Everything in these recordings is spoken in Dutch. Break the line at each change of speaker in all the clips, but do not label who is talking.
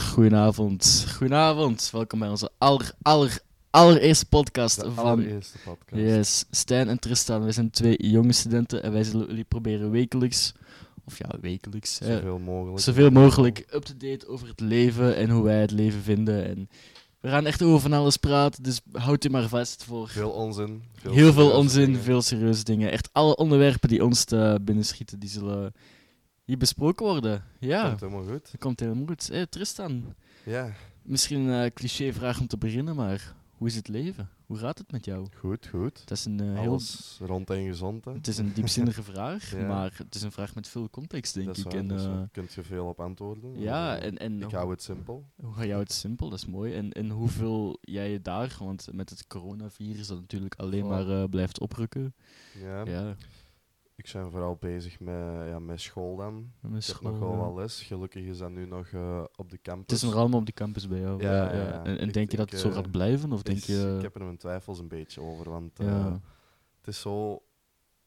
goedenavond. Goedenavond. Welkom bij onze aller, aller, allereerste podcast
De
van
allereerste podcast.
yes, Stijn en Tristan. Wij zijn twee jonge studenten en wij zullen jullie proberen wekelijks, of ja, wekelijks,
Zoveel mogelijk.
zoveel mogelijk up-to-date over het leven en hoe wij het leven vinden. En we gaan echt over van alles praten, dus houd u maar vast voor
Veel onzin. Veel
heel veel onzin,
dingen.
veel serieuze dingen. Echt alle onderwerpen die ons te binnenschieten, die zullen hier besproken worden. Ja,
Komt helemaal goed.
dat komt helemaal goed. Tristan,
Ja,
misschien een cliché-vraag om te beginnen, maar hoe is het leven? Hoe gaat het met jou?
goed, goed.
Dat is een eh, heel...
Rond en gezond. Hè.
Het is een diepzinnige vraag,
Ja.
maar het is een vraag met veel context, denk
dat
ik.
waar,
en, eh,
waar. Kunt je veel op antwoorden.
ja,
Eh,
en, en
Ik hou het simpel.
hoe ga jou het simpel? Dat is mooi. En, en hoeveel jij je daar, want met het coronavirus dat natuurlijk alleen
Oh.
maar eh, blijft oprukken.
Ja.
Ja,
Ik ben vooral bezig met, ja, met school dan.
met
Ik
school,
heb nog wel
ja.
wat les. Gelukkig is dat nu nog eh, op de campus.
Het is nog allemaal op de campus bij jou.
Ja,
Ja. En,
Ik
denk je dat het zo
eh,
gaat blijven? Of denk je...
Ik heb er mijn twijfels een beetje over. Want eh, het is zo...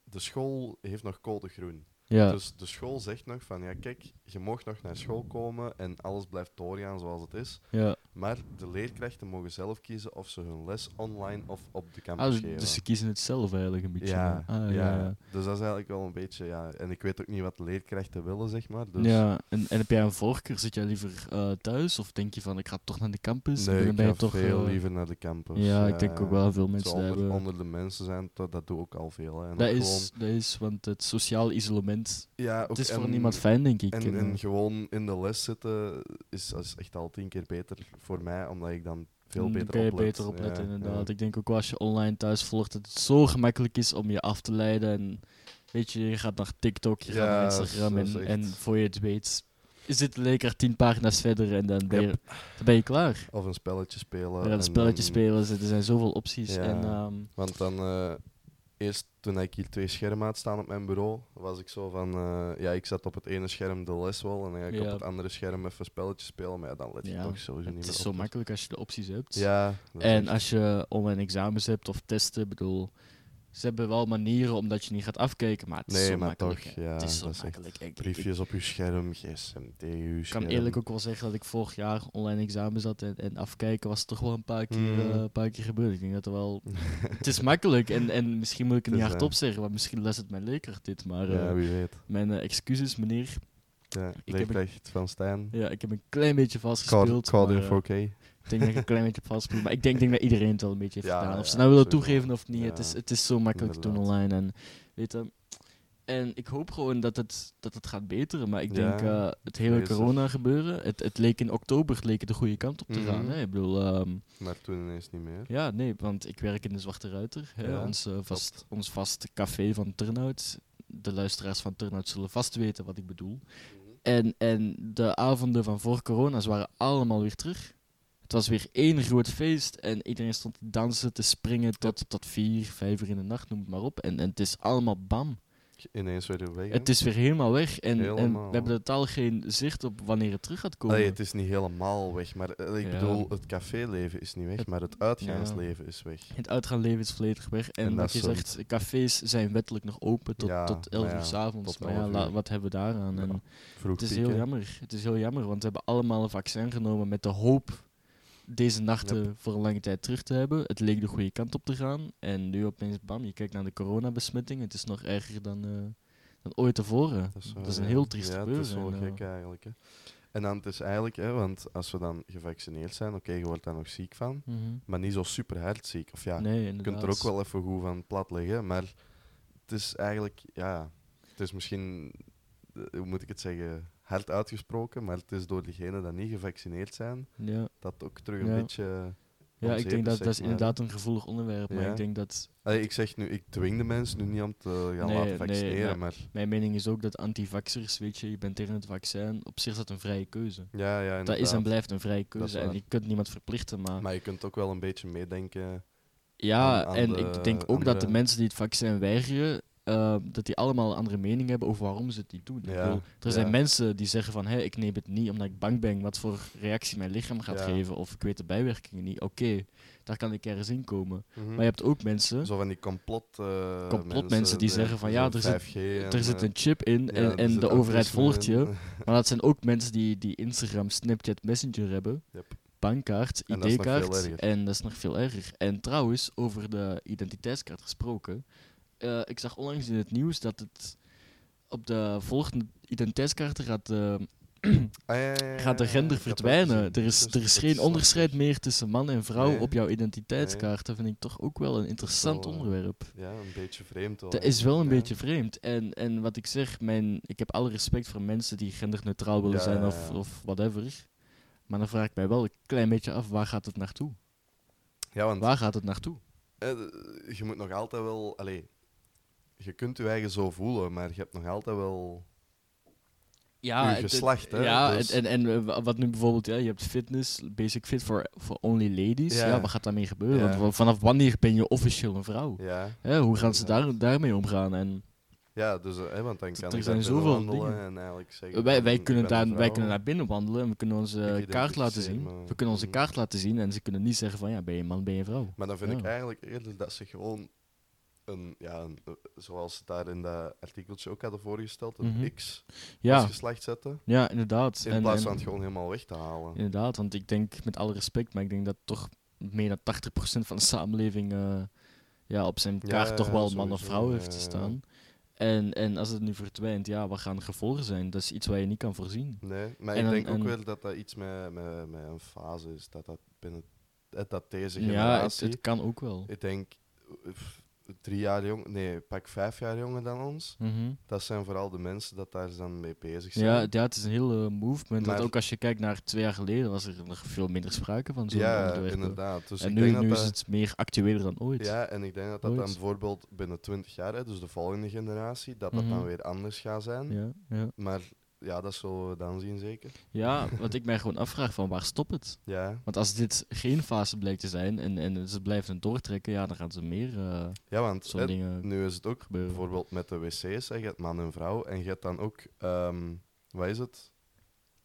De school heeft nog code groen.
ja,
Dus de school zegt nog van, ja kijk, je mag nog naar school komen en alles blijft doorgaan zoals het is.
ja.
Maar de leerkrachten mogen zelf kiezen of ze hun les online of op de
Ah,
campus
dus,
geven.
dus ze kiezen het zelf eigenlijk een beetje.
ja,
Ah, ja,
ja, dus dat is eigenlijk wel een beetje, ja. En ik weet ook niet wat de leerkrachten willen, zeg maar. Dus
Ja, en, en heb jij een voorkeur? Zit jij liever eh, thuis of denk je van ik ga toch naar de campus?
Nee, ik ga
toch,
veel
eh,
liever naar de campus.
Ja, ik denk ook wel veel mensen
onder,
hebben.
onder de mensen zijn, dat, dat doe ik al veel. Hè. En
Dat is, dat is, want het sociaal isolement,
ja, ook
het is voor
en-
niemand fijn, denk ik.
En,
En,
en
eh,
gewoon in de les zitten is, is echt al tien keer beter voor mij, omdat ik dan veel
dan
beter
kan je
oplet.
beter opletten,
Ja,
inderdaad.
ja.
Ik denk ook wel als je online thuis volgt, dat het zo gemakkelijk is om je af te leiden. En weet je, je gaat naar TikTok, je
Ja,
gaat naar Instagram en,
echt-
en voor je het weet, zit de leker tien pagina's verder en dan ben je,
Yep.
dan ben je klaar.
Of een spelletje spelen.
Ja,
en
een spelletje
dan-
spelen, er zijn zoveel opties. En, ehm,
Want dan, eh, eerst toen ik hier twee schermen had staan op mijn bureau, was ik zo van, eh, ja, ik zat op het ene scherm de les wel en dan ga ik
Ja.
op het andere scherm even spelletjes spelen, maar ja, dan let je
Ja,
toch sowieso niet
het
meer
is
op.
zo
Dus-
makkelijk als je de opties hebt.
Ja. is
En als je online examens hebt of testen, ik bedoel, ze hebben wel manieren omdat je niet gaat afkijken, maar het is
Nee,
zo
maar
makkelijk.
toch, ja,
het is zo makkelijk. Ik- ik-
briefjes op je scherm, gsm tegen je
Ik kan eerlijk ook wel zeggen dat ik vorig jaar online examen zat en, en afkijken was toch wel een paar keer,
Mm.
eh, een paar keer gebeurd. Ik denk dat er wel... het is makkelijk en, en misschien moet ik het niet hardop
eh,
zeggen, want misschien les het mijn leerkracht dit, maar
ja,
eh,
wie weet.
mijn excuses meneer.
Ja,
heb een-
leerkracht van Stijn.
Ja, ik heb een klein beetje vast
Call, call
maar,
in
eh,
4K.
Ik denk dat ik een klein beetje vastgespeeld. Maar ik denk, denk dat iedereen het wel een beetje heeft
Ja,
gedaan. Of ze nou willen toegeven of niet. Het, is, het is zo makkelijk te doen online. En, weet je, en ik hoop gewoon dat het, dat het gaat beteren. Maar ik denk, eh, het hele
vrees het.
corona gebeuren, het, het leek in oktober het leek de goede kant op te gaan.
Mhm.
Hè? Ik bedoel, ehm,
Maar toen ineens niet meer.
ja, nee, want ik werk in de Zwarte Ruiter. Hè? Ons, eh, vast, ons vast café van Turnhout. De luisteraars van Turnhout zullen vast weten wat ik bedoel. En, en de avonden van voor corona ze waren allemaal weer terug. Het was weer één groot feest en iedereen stond te dansen, te springen tot, tot vier, vijf uur in de nacht, noem het maar op. En, en het is allemaal bam.
Ineens weer weg. hè?
Het is weer helemaal weg. En, en we hebben totaal geen zicht op wanneer het terug gaat komen.
Allee, het is niet helemaal weg, maar eh, ik
Ja.
bedoel, het caféleven is niet weg,
Het-
maar het uitgaansleven is weg.
Het uitgaanleven is volledig weg. En,
En dat
je zegt, cafés zijn wettelijk nog open tot,
Ja,
tot 11
maar
uur
ja,
s'avonds.
tot
Maar ja,
11
la-
uur.
wat hebben we daaraan? En het is heel jammer. Het is heel jammer, want we hebben allemaal een vaccin genomen met de hoop deze nachten voor een lange tijd terug te hebben. Het leek de goede kant op te gaan. En nu opeens, bam, je kijkt naar de coronabesmetting. Het is nog erger dan, eh, dan ooit tevoren. Dat is,
wel,
een
ja.
heel triest
Ja,
gebeuren.
het is wel
en, eh,
gek eigenlijk. Hè. En dan het is eigenlijk, hè, want als we dan gevaccineerd zijn, oké, je wordt daar nog ziek van,
mhm.
maar niet zo super hard ziek. Of ja,
nee,
je kunt er ook wel even goed van plat liggen, maar het is eigenlijk, ja, het is misschien, eh, hoe moet ik het zeggen, hard uitgesproken, maar het is door diegenen die niet gevaccineerd zijn,
Ja,
dat ook terug een
Ja.
beetje...
ja ik denk dat dat is inderdaad een gevoelig onderwerp. Maar
Ja.
ik denk dat
Allee, ik zeg nu, ik dwing de mensen nu niet om te gaan
Nee,
laten
nee,
vaccineren,
maar-
maar
Mijn mening is ook dat antivaxers, weet je, je bent tegen het vaccin, op zich is dat een vrije keuze.
ja, ja,
Dat is en
inderdaad.
blijft een vrije keuze en je kunt niemand verplichten, maar...
Maar je kunt ook wel een beetje meedenken.
ja, en
de
ik denk ook dat de mensen die het vaccin weigeren, eh, dat die allemaal een andere mening hebben over waarom ze het niet doen. Ik
Ja,
bedoel, er zijn
ja.
mensen die zeggen van, hé, ik neem het niet omdat ik bang ben wat voor reactie mijn lichaam gaat
Ja.
geven, of ik weet de bijwerkingen niet. Oké, daar kan ik ergens in komen.
Mhm.
Maar je hebt ook mensen,
Zo van die complot, eh,
Complotmensen die
de-
zeggen van, ja, er zit-
5G en,
er zit
eh,
een chip in en, en de overheid volgt je. Maar dat zijn ook mensen die, die Instagram, Snapchat, Messenger hebben.
Yep.
Bankkaart, ID-kaart. En dat is nog veel erger. En trouwens, over de identiteitskaart gesproken. Eh, ik zag onlangs in het nieuws dat het op de volgende identiteitskaarten gaat, eh,
Ah, ja, ja, ja,
gaat de gender verdwijnen. Er is,
Dus
er is geen onderscheid
lastig.
meer tussen man en vrouw
Nee.
op jouw identiteitskaart. Dat vind ik toch ook wel een interessant
wel,
onderwerp.
Ja, een beetje vreemd wel.
Dat is wel een beetje vreemd. En, en wat ik zeg, mijn, ik heb alle respect voor mensen die genderneutraal willen zijn of, of whatever. Maar dan vraag ik mij wel een klein beetje af, waar gaat het naartoe?
Ja, want
Waar gaat het naartoe?
eh, je moet nog altijd wel... Allee, je kunt je eigen zo voelen, maar je hebt nog altijd wel...
Ja, het- het-
geslacht, hè,
Ja,
dus-
en, en, eh, wat nu bijvoorbeeld, ja, je hebt fitness, basic fit voor for only ladies. Ja.
Ja.
wat gaat daarmee gebeuren?
Ja.
Want wa- vanaf wanneer ben je officieel een vrouw?
Ja,
hoe gaan ze daar, daarmee omgaan? En
ja dus, eh, hè, want dan kan
Er
je
zijn zoveel dingen.
En eigenlijk zeggen
wij, wij, kunnen daar, wij kunnen naar binnen wandelen en we kunnen onze kaart laten zien. We kunnen onze
Mhm.
kaart laten zien en ze kunnen niet zeggen van ja, ben je man, ben je vrouw.
Maar dan vind ik eigenlijk eerder dat ze gewoon een, ja, een, eh, zoals ze daar in dat artikeltje ook hadden voorgesteld, een
Mhm.
X als
Ja,
geslacht zetten.
ja inderdaad.
In
En-
plaats
en-
van het gewoon helemaal weg te halen.
Inderdaad, want ik denk met alle respect, maar ik denk dat toch meer dan 80% van de samenleving eh, ja, op zijn
Ja,
kaart toch wel man of vrouw heeft te staan. En, en als het nu verdwijnt, ja, wat gaan de gevolgen zijn? Dat is iets wat je niet kan voorzien.
Nee, maar
En
ik denk ook wel dat dat iets met, met, met een fase is. Dat dat binnen dat deze
Ja, het,
generatie.
het kan ook wel.
Ik denk eh, drie jaar jong, nee, pak vijf jaar jonger dan ons.
Mhm.
Dat zijn vooral de mensen dat daar dan mee bezig zijn.
Ja, ja, het is een hele movement. Want
Maar-
ook als je kijkt naar twee jaar geleden, was er nog veel minder sprake van zo'n
Ja,
onderwerpen.
inderdaad. Dus
en
ik
nu,
denk dat
nu is het meer actueler dan ooit.
Ja, en ik denk dat dat dan bijvoorbeeld binnen 20 jaar, hè, dus de volgende generatie, dat dat dan
Mhm.
weer anders gaat zijn.
ja, ja.
Maar ja, dat zullen we dan zien zeker.
ja, wat ik mij gewoon afvraag van waar stopt het?
Ja,
Want als dit geen fase blijkt te zijn en, en ze blijven het doortrekken, ja, dan gaan ze meer eh
ja want
zo'n dingen
nu is het ook
gebeuren.
bijvoorbeeld met de wc's, hè, je hebt man en vrouw, en je hebt dan ook, ehm, wat is het?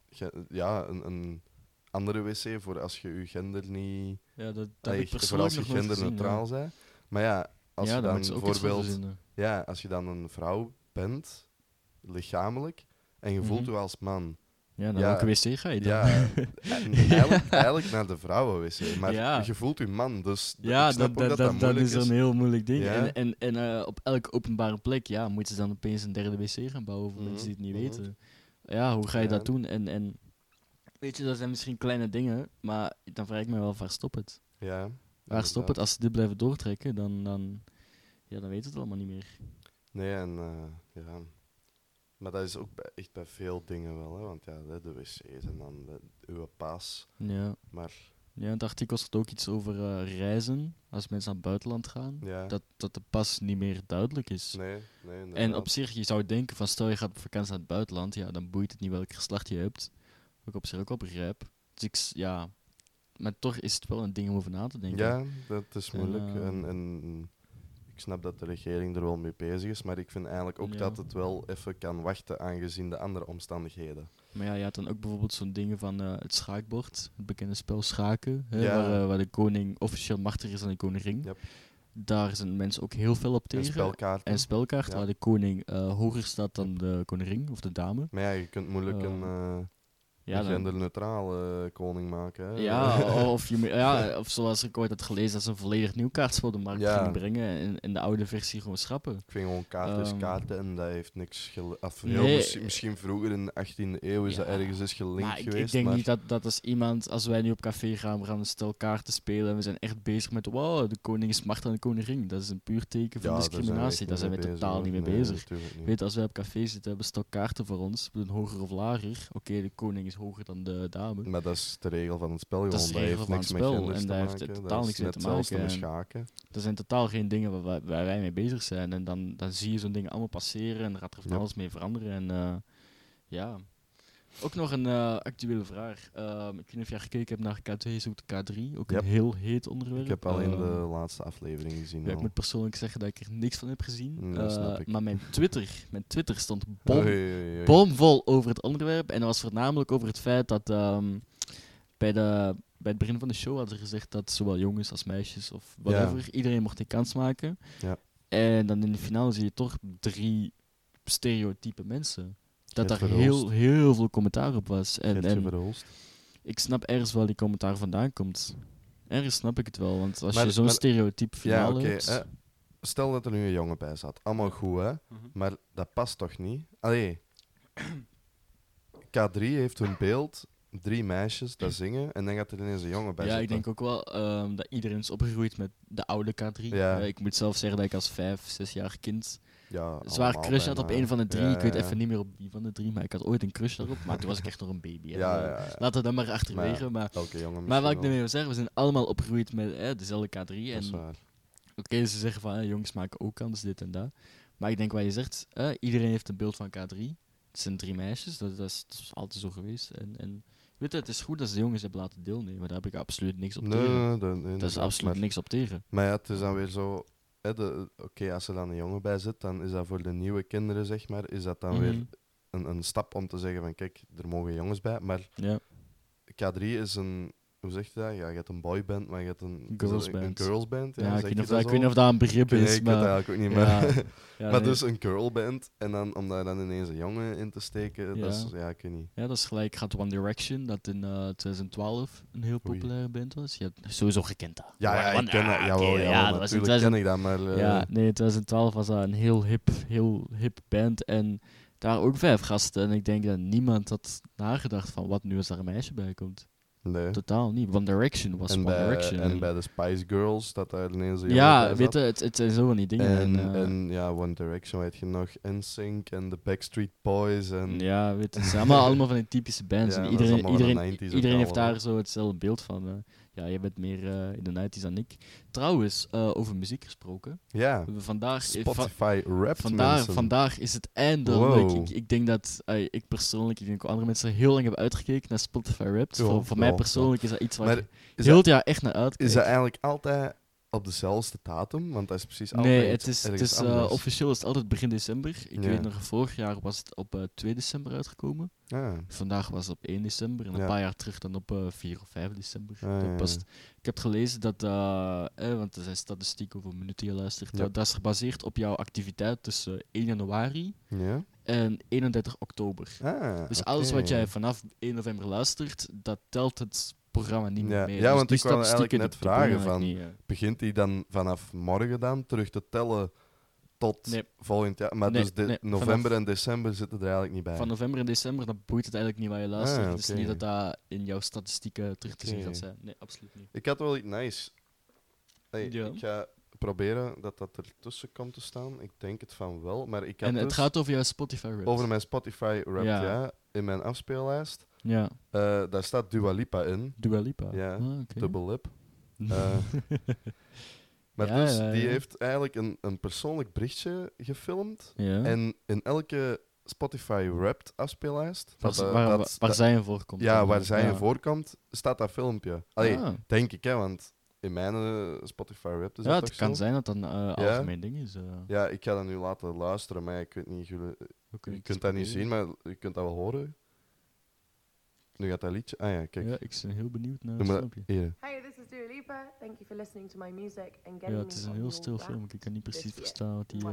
Je- ja, een, een andere wc voor als je je gender niet...
Ja, dat, dat ik
voor
persoonlijk
als je genderneutraal bent. Maar ja, als
ja,
je dan bijvoorbeeld... Ja, als je dan een vrouw bent, lichamelijk, en je voelt
Mhm.
je als man.
Ja, naar
Ja,
welke wc ga je dan?
Ja, en eigenlijk, eigenlijk naar de vrouwenwc. Maar
Ja.
je voelt je man, dus
Ja,
ik snap
dat, dat,
dat,
dat, dat
moeilijk
is een heel moeilijk ding.
Ja.
En, en, en eh, op elke openbare plek ja, moeten ze dan opeens een derde wc gaan bouwen voor
Mhm,
mensen die het niet
mhm.
weten. Ja, hoe ga je dat doen? En, en weet je, dat zijn misschien kleine dingen, maar dan vraag ik me wel, waar stopt het?
Ja,
Waar stopt het? Als ze dit blijven doortrekken, dan, dan, ja, dan weten we het allemaal niet meer.
Nee, en eh, ja. Maar dat is ook bij, echt bij veel dingen wel, hè. Want ja, de, wc's en dan de, uw pas.
Ja.
Maar
Ja, in het artikel staat ook iets over eh, reizen, als mensen naar het buitenland gaan,
ja,
dat, dat de pas niet meer duidelijk is.
nee, nee,
En
inderdaad.
op zich, je zou denken van stel je gaat op vakantie naar het buitenland, ja, dan boeit het niet welk geslacht je hebt. Wat ik op zich ook wel begrijp. Dus ik, ja, maar toch is het wel een ding om over na te denken.
Ja, dat is
En,
moeilijk.
eh,
En, en ik snap dat de regering er wel mee bezig is, maar ik vind eigenlijk ook
Ja.
dat het wel even kan wachten aangezien de andere omstandigheden.
Maar ja, je had dan ook bijvoorbeeld zo'n dingen van eh, het schaakbord, het bekende spel schaken, hè,
Ja.
waar, eh, waar de koning officieel machtiger is dan de koningin.
Yep.
Daar zijn mensen ook heel veel op
En
tegen.
spelkaarten.
En spelkaart,
Ja.
waar de koning eh, hoger staat dan de koningin of de dame.
maar ja, je kunt moeilijk een,
Ja,
een genderneutrale koning maken. Hè?
Ja, of, je, ja, of zoals ik ooit had gelezen, dat ze een volledig nieuw kaartspel de markt
Ja.
gingen brengen en, en de oude versie gewoon schrappen.
Ik vind gewoon kaart is
Ehm,
kaarten en dat heeft niks
Nee,
heel misschien, misschien vroeger in de 18e eeuw is
Ja,
dat ergens eens gelinkt
maar ik,
geweest.
ik denk
maar
niet dat, dat als iemand, als wij nu op café gaan, we gaan een stel kaarten spelen en we zijn echt bezig met, wow, de koning is machtiger dan de koningin. Dat is een puur teken van
Ja, daar zijn we
discriminatie. Daar zijn we
mee
totaal niet mee
Nee,
bezig.
niet.
Weet, als wij op café zitten, hebben we stel kaarten voor ons, we doen hoger of lager. Oké, de koning is hoger dan de dame.
Maar dat is de regel van het spel.
Dat is
gewoon.
de regel
heeft
van
niks
het spel en daar heeft
Dat
totaal niks mee te maken en-
schaken.
Er zijn totaal geen dingen waar, wij- waar wij mee bezig zijn. En dan, dan zie je zo'n ding allemaal passeren en er gaat er van
Ja.
alles mee veranderen. En eh, ja, Ook nog een eh, actuele vraag. Ehm, ik weet niet of jij gekeken hebt naar K2 zoekt K3. Ook
Yep.
een heel heet onderwerp.
Ik heb alleen de
Ehm,
laatste aflevering gezien.
ja, ik
al.
moet persoonlijk zeggen dat ik er niks van heb gezien.
Mm,
Eh,
snap ik.
maar mijn Twitter, mijn Twitter stond bom, bomvol over het onderwerp. En dat was voornamelijk over het feit dat ehm, bij, de, bij het begin van de show hadden ze gezegd dat zowel jongens als meisjes of whatever, iedereen mocht een kans maken.
Ja.
En dan in de finale zie je toch drie stereotype mensen. Dat daar heel, heel veel commentaar op was. En, en ik snap ergens wel die commentaar vandaan komt. Ergens snap ik het wel, want als
Maar-
je zo'n stereotype
Ja,
finale hebt...
stel dat er nu een jongen bij zat. Allemaal goed, hè?
Mhm.
Maar dat past toch niet? Allee. K3 heeft hun beeld, drie meisjes dat zingen, en dan gaat er ineens een jongen bij
ja, ik denk ook wel ehm, dat iedereen is opgegroeid met de oude K3.
Ja.
Eh, ik moet zelf zeggen dat ik als vijf, zes jaar kind
ja,
zwaar crush had op een van de drie. Ik weet even niet meer op wie van de drie, maar ik had ooit een crush daarop. Maar toen was ik echt nog een baby. hè.
Ja, ja, ja.
Laten we dat maar achterwege.
Maar
Maar, maar wat ik ermee wil zeggen, we zijn allemaal opgegroeid met eh, dezelfde K3.
wel. Dat is
En
waar.
Oké, ze zeggen van eh, jongens maken ook kans, dit en dat. Maar ik denk wat je zegt, eh, iedereen heeft een beeld van K3. Het zijn drie meisjes, dat, dat, is, dat is altijd zo geweest. En, en weet je, het is goed dat ze de jongens hebben laten deelnemen, daar heb ik absoluut niks op
Nee,
tegen.
nee,
dat is absoluut niks op tegen.
Maar ja, het is dan weer zo. Oké, als er dan een jongen bij zit, dan is dat voor de nieuwe kinderen, zeg maar, is dat dan weer
Mhm.
een, een stap om te zeggen van kijk, er mogen jongens bij. Maar
Ja,
K3 is een, hoe zeg je dat? Ja, je hebt een boyband, maar je hebt een is
Girls
dat een,
band.
een girlsband. Ja,
ik, weet of dat, ik weet niet of dat een begrip
Nee,
is,
ik weet
maar...
dat eigenlijk ook niet,
ja,
maar,
ja,
maar
nee.
dus een girlband en dan om daar dan ineens een jongen in te steken, dat is,
Ja.
ik weet niet.
Ja, dat is gelijk gaat One Direction, dat in eh, 2012 een heel populaire band was. Je hebt sowieso gekend dat.
Ja, ja, ik ken dat,
ah,
jawel,
oké,
jawel,
ja, dat was in
natuurlijk
2000
ken ik dat, maar... eh,
Ja, nee, in 2012 was dat een heel hip, heel hip band. En daar ook vijf gasten. En ik denk dat niemand had nagedacht van wat nu als daar een meisje bij komt.
Nee.
Totaal niet. One Direction was
En
One
bij,
Direction.
en bij de Spice Girls, dat daar ineens een
ja, weet je, het, het zijn zo van die dingen.
En,
En, eh,
en ja, One Direction, weet je nog, NSYNC en de Backstreet Boys. En,
ja, weet je, het zijn allemaal, allemaal van die typische bands.
Ja,
en iedereen, iedereen,
90s ook
iedereen heeft daar zo hetzelfde beeld van. eh. Ja, jij bent meer eh, in de 90s dan ik. Trouwens, eh, over muziek gesproken.
ja,
vandaag, eh, va-
Spotify rapt
Vandaag, is het eindelijk.
Wow.
Ik, ik denk dat ik persoonlijk, ik denk ook andere mensen heel lang hebben uitgekeken naar Spotify Wrapped. Voor voor mij persoonlijk is dat iets waar
Maar
ik
is
heel
dat,
het jaar echt naar uitkijk.
is dat eigenlijk altijd op dezelfde datum? Want dat is precies altijd
nee, het is, het is eh, officieel is het altijd begin december. Ik
Ja.
weet nog, vorig jaar was het op eh 2 december uitgekomen.
Ah,
Vandaag was het op 1 december. En
Ja.
een paar jaar terug dan op eh 4 of 5 december.
Ah,
Dat
ja,
past.
ja.
Ik heb gelezen dat, eh, eh, want er zijn statistieken hoeveel minuten je luistert.
Ja.
Dat, dat is gebaseerd op jouw activiteit tussen 1 januari
ja?
en 31 oktober.
Ah,
Dus alles wat jij vanaf 1 november luistert, dat telt het programma niet meer
Ja,
mee.
ja,
Dus
want
die
ik wou eigenlijk net vragen
eigenlijk niet,
Begint die dan vanaf morgen dan terug te tellen tot
Nee.
volgend jaar? Maar
Nee,
dus de,
nee,
november
vanaf-
en december zitten er eigenlijk niet bij.
eh. Van november en december, dan boeit het eigenlijk niet waar je luistert.
Ah,
Het is
oké.
niet dat dat in jouw statistieken terug te zien gaat zijn. Nee, absoluut niet.
Ik had wel iets nice. Hey,
Ja.
Ik ga proberen dat dat ertussen komt te staan. Ik denk het van wel. Maar ik had
En het
dus
gaat over jouw Spotify Wrapped.
over mijn Spotify rap,
Ja.
ja. in mijn afspeellijst.
Ja,
Eh, daar staat Dua Lipa in.
Dua Lipa.
Ja,
Ah.
Dubbel lip. Eh, Maar
Ja,
dus,
ja,
die heeft eigenlijk een, een persoonlijk berichtje gefilmd. En in elke Spotify Wrapped afspeellijst,
waar,
dat,
waar,
dat-
waar, zij in voorkomt.
ja, waar zij in voorkomt, staat dat filmpje. Allee,
Ah.
denk ik, hè, want in mijn eh, Spotify Wrapped is
ja, het kan
zo?
zijn dat dat een eh, algemeen ding is.
Ja, ik ga dat nu laten luisteren, maar ik weet niet, jullie, je kunt dat niet zien, maar je kunt dat wel horen. Nu gaat dat liedje. Ah ja, kijk.
Ja, ik ben heel benieuwd naar het filmpje.
hier.
Hey, this is Dua Lipa. Thank you for listening to my music and
Ja,
getting
het
me
is een heel stil filmpje. Ik kan niet precies verstaan wat die... Eh,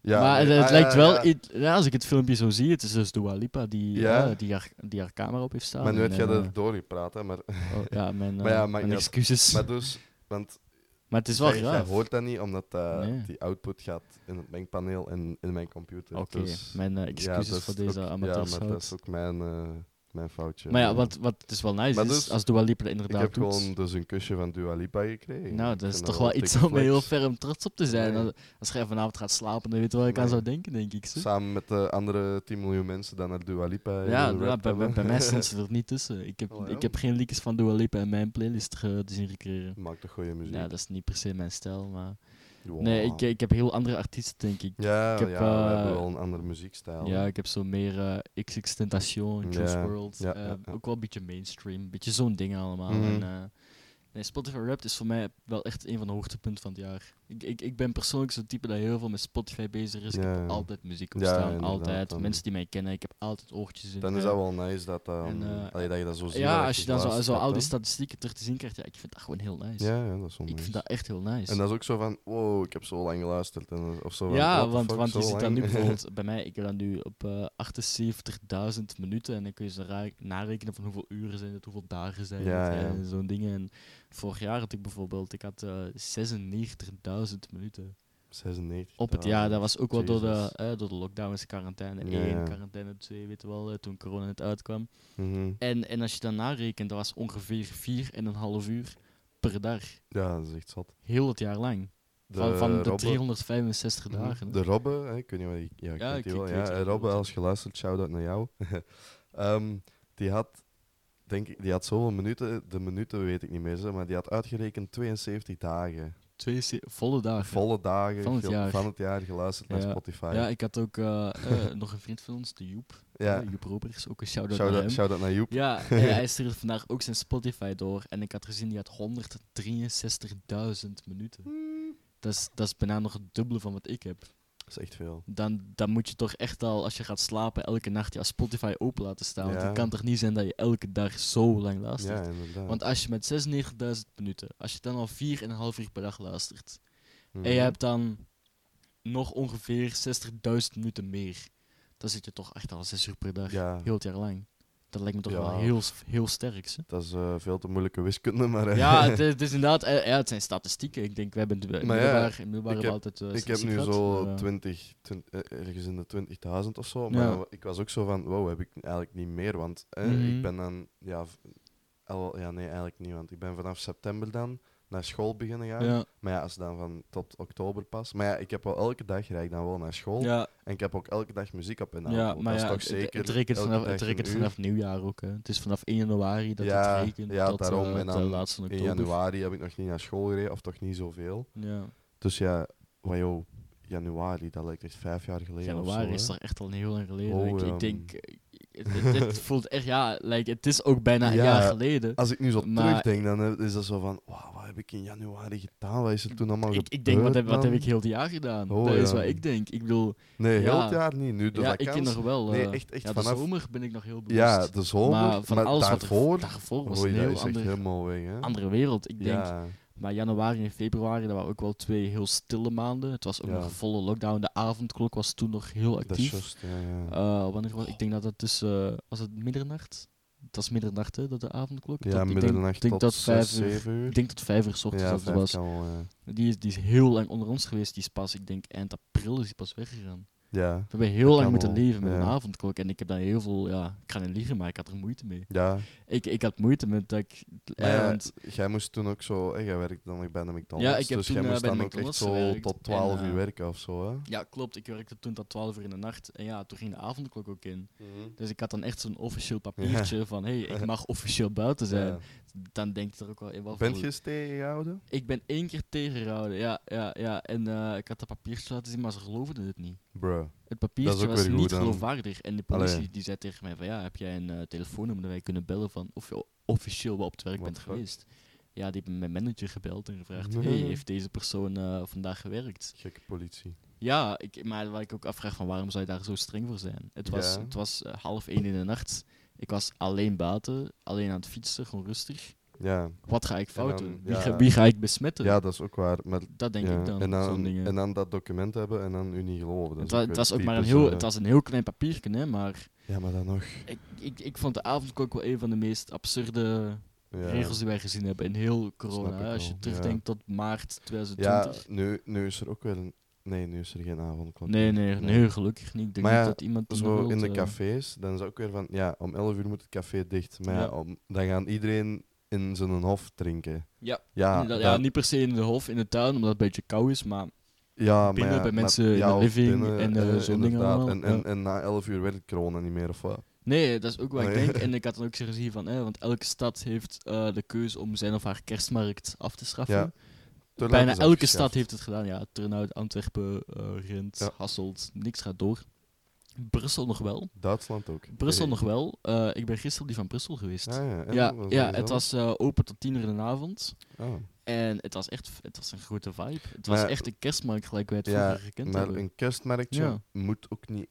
Ja,
maar
nee,
het, het
ah,
lijkt
ja,
wel...
ja.
Ja, als ik het filmpje zo zie, het is dus Dua Lipa die,
Ja.
eh, die, haar, die haar camera op heeft staan.
Maar nu heb jij
eh,
er doorgepraat, hè. Maar,
oh, ja, mijn,
Maar ja,
eh, mijn excuses.
maar dus, want
Maar het is wel
jij, jij
graag.
hoort dat niet, omdat eh,
Nee.
die output gaat in het mengpaneel en in mijn computer.
Oké,
Dus,
mijn eh,
ja,
excuses
is
voor deze
ook-. Ja, maar dat is ook mijn, eh, mijn foutje.
Maar ja, wat, wat het is wel nice
Maar
is,
dus,
als Dua Lipa dat
Ik
inderdaad
heb
doet...
gewoon dus een kusje van Dua Lipa gekregen.
nou, dat is toch
wel
iets om heel ferm trots op te zijn.
Nee.
Als, jij vanavond gaat slapen, dan weet je wel ik aan zou denken, denk ik. Zo.
Samen met de andere 10 miljoen mensen dan naar Dua Lipa.
Ja,
rappen
bij, bij,
hebben.
bij mij stond ze er niet tussen. Ik heb,
Oh, ja.
ik heb geen liedjes van Dua Lipa in mijn playlist te zien gekregen.
Maakt toch goede muziek.
Ja, dat is niet per se mijn stijl, maar... Nee, ik, ik heb heel andere artiesten, denk ik.
Ja,
ik heb,
ja we
eh,
hebben wel een andere muziekstijl.
Ja, ik heb zo meer eh XX Tentation, Juice
ja,
eh,
ja.
Ook wel een beetje mainstream. Een beetje zo'n ding allemaal.
Mhm.
En, nee, Spotify Wrapped is voor mij wel echt een van de hoogtepunten van het jaar. Ik, ik, ik ben persoonlijk zo'n type dat heel veel met Spotify bezig is. Ik heb altijd muziek op staan. altijd.
dan-
Mensen die mij kennen, ik heb altijd oortjes in.
Dan is dat wel nice dat, dan,
En, eh,
allee, dat je dat zo ziet.
Ja, als je dan zo, zo al die statistieken terug te zien krijgt, ja, ik vind dat gewoon heel nice.
Ja, ja, dat is wel
ik
nice.
vind dat echt heel nice.
En dat is ook zo van, wow, ik heb zo lang geluisterd. En, of zo
ja, want,
fuck,
want je ziet dan nu bijvoorbeeld bij mij, ik heb nu op eh 78.000 minuten en dan kun je zo ra- narekenen van hoeveel uren zijn het, hoeveel dagen zijn het
ja.
en zo'n dingen. En vorig jaar had ik bijvoorbeeld, ik had eh 96.000 minuten
96.
op het
ja,
jaar. Dat was ook wel door de, eh, door de lockdowns, quarantaine
Ja,
1,
ja.
quarantaine 2, weet je wel, eh, toen corona net uitkwam.
Mhm.
En, en als je dan narekent, dat was ongeveer 4,5 uur per dag.
Ja, dat is echt zat.
Heel het jaar lang. Van, van de
Robbe-
365
Mhm.
dagen.
De Robbe, hè, ik weet niet wat ik... Ja, ik
Ja,
weet
ik- ik
Ja, eh, Robbe, als je luistert, shout-out naar jou. Ehm, die had, denk ik, die had zoveel minuten, de minuten weet ik niet meer, zo, maar die had uitgerekend 72 dagen.
Twee volle dagen.
Volle dagen
Van het jaar.
van het jaar geluisterd naar. Spotify.
Ja, ik had ook eh, eh, nog een vriend van ons, de Joep.
Ja.
Eh, Joep Robers, ook een shout-out naar
Shout-out
hem.
shout naar Joep.
Ja, hij stuurde vandaag ook zijn Spotify door. En ik had gezien, die had 163.000 minuten. Dat is, dat is bijna nog het dubbele van wat ik heb.
Dat is echt veel.
Dan, dan moet je toch echt al, als je gaat slapen, elke nacht je Spotify open laten staan. Want het kan toch niet zijn dat je elke dag zo lang
Ja,
luistert.
inderdaad.
Want als je met 96.000 minuten, als je dan al 4,5 uur per dag luistert.
Mhm.
En je hebt dan nog ongeveer 60.000 minuten meer. Dan zit je toch echt al 6 uur per dag.
Ja,
Heel het jaar lang. Dat lijkt me toch
Ja.
wel heel, heel sterk. hè?
dat is eh, veel te moeilijke wiskunde, maar... eh,
Ja, het, is- het is inderdaad, eh, ja, het zijn statistieken. Ik denk, we hebben in middelbaar, in middelbaar
ik heb-
altijd
ik heb nu zo
gehad, maar, eh,
20, 20 eh, ergens in de 20.000 of zo. Maar ik was ook zo van, wow, heb ik eigenlijk niet meer. Want eh,
Mhm.
ik ben dan, ja, al, ja, nee, eigenlijk niet. Want ik ben vanaf september dan naar school beginnen gaan.
ja,
Maar ja, als dan van tot oktober pas. Maar ja, ik heb wel elke dag rijd ik dan wel naar school.
ja,
En ik heb ook elke dag muziek op in de
ja,
auto.
maar
dat is toch
het-
zeker.
het, rekent vanaf, het rekent vanaf nieuwjaar ook. Hè. Het is vanaf 1 januari dat
Ja,
het rekent
ja,
tot
daarom.
eh,
En dan
laatste
In januari heb ik nog niet naar school gereden, of toch niet zoveel.
Ja.
Dus ja, joh, januari, dat lijkt echt vijf jaar geleden.
Januari
zo,
is toch echt al heel lang geleden.
Oh,
ik, ik denk, het, voelt echt, ja, like, het is ook bijna een
Ja,
jaar geleden.
Als ik nu zo
Maar-
terugdenk, dan is dat zo van, wow, wat heb ik in januari gedaan? Wat is er toen allemaal
Ik, ik denk, wat heb,
gebeurd,
wat heb ik heel het jaar gedaan?
Oh,
dat is wat ik denk. Ik bedoel,
Nee, heel het jaar niet. Nu de
ja, ik ken
vakantie.
nog wel.
Nee,
eh,
echt- echt
ja, de
vanaf-
zomer ben ik nog heel bewust.
Ja, de zomer.
maar
Maar,
van alles
daarvoor,
wat er daarvoor was
oei,
een heel
is echt
ander,
helemaal weg, hè?
andere wereld. Ik denk,
ja,
maar januari en februari, dat waren ook wel twee heel stille maanden. Het was ook
Ja.
nog een volle lockdown. De avondklok was toen nog heel
dat
actief.
ja, ja.
Eh, wanneer was, ik denk dat het tussen, uh, was het middernacht? Het was middernacht, hè, dat de avondklok.
ja,
dat, ik denk-
middernacht
ik denk
tot
dat
zes,
vijf uur,
zeven uur.
Ik denk tot vijf uur s ochtends
ja,
dat het was. Die is, die is heel lang onder ons geweest. Die is pas, ik denk eind april is die pas weggegaan.
Ja,
We hebben heel lang moeten leven met
ja.
een avondklok. En ik heb daar heel veel, ja, ik ga niet liegen, maar ik had er moeite mee.
ja.
Ik, ik had moeite met dat ik... Eh,
ja, jij moest toen ook zo, hè, jij werkte dan bij de McDonald's,
Ja, ik heb
dus
toen,
jij
eh,
moest dan ook echt zo
gewerkt
tot
en,
12 uur
eh,
werken of zo, hè?
ja, klopt. Ik werkte toen tot 12 uur in de nacht. En ja, toen ging de avondklok ook in. Dus ik had dan echt zo'n officieel papiertje van... Hé, hey, ik mag officieel buiten zijn. Dan denk je er ook wel in wat
Bent
voor-
je eens tegengehouden?
Ik ben één keer tegengehouden, ja. ja, ja. En eh, ik had dat papiertje laten zien, maar ze geloofden het niet.
Bruh.
Het papiertje was niet
dan.
geloofwaardig. En de politie
Allee.
die zei tegen mij van... Ja, heb jij een eh, telefoonnummer dat wij kunnen bellen van... Of je officieel wel op het werk
What
bent
fuck?
geweest? Ja, die hebben mijn manager gebeld en gevraagd...
Nee.
Hey, heeft deze persoon eh, vandaag gewerkt?
Gekke politie.
Ja, ik, maar wat ik ook afvraag van waarom zou je daar zo streng voor zijn? Het was,
Ja.
het was half één in de nacht. Ik was alleen buiten, alleen aan het fietsen, gewoon rustig.
Ja.
Wat ga ik fout
dan,
doen? Wie,
ja.
ga, wie ga ik besmetten?
ja, dat is ook waar. Maar,
dat denk
ja.
ik dan.
En
zo'n
dan,
dingen.
en dan dat document hebben en dan u niet geloven. Dat
het,
ook
was ook maar een heel,
eh,
het was een heel klein papiertje, hè, maar
Ja, maar dan nog.
ik, ik, ik vond de avondklok wel een van de meest absurde
Ja.
regels die wij gezien hebben in heel corona. Als je
wel,
terugdenkt tot maart
Ja,
2020.
nu, nu is er ook weer een... Nee, nu is er geen avondklok.
nee, nee, nee, gelukkig niet. Ik denk
Maar
niet
ja,
dat iemand
Zo
nog
in de
wilt, eh,
cafés, dan is het ook weer van... Ja, om 11 uur moet het café dicht. Maar ja, om, dan gaan iedereen in zijn hof drinken.
Ja,
Ja,
ja, niet per se in de hof, in de tuin, omdat het een beetje koud is, maar
ja,
binnen
maar ja,
bij
maar-
mensen in de living
binnen,
en, eh, zo'n dingen allemaal,
En, en, en na 11 uur werkt corona niet meer, of wat?
nee, dat is ook wat ik denk. En ik had dan ook gezien van, eh, want elke stad heeft de keuze om zijn of haar kerstmarkt af te schaffen. Bijna elke stad heeft het gedaan. Ja, Turnhout, Antwerpen, Gent,
Ja.
Hasselt, niks gaat door. Brussel nog wel.
Duitsland ook.
Brussel nog wel. Eh, ik ben gisteren die van Brussel geweest.
Ja, ja, en
ja, het was eh, open tot tien uur in de avond.
Oh.
En het was echt het was een grote vibe. Het was
Maar-
echt een kerstmarkt gelijk wij het
Ja,
vroeger gekend
maar
hebben.
een kerstmarktje moet ook niet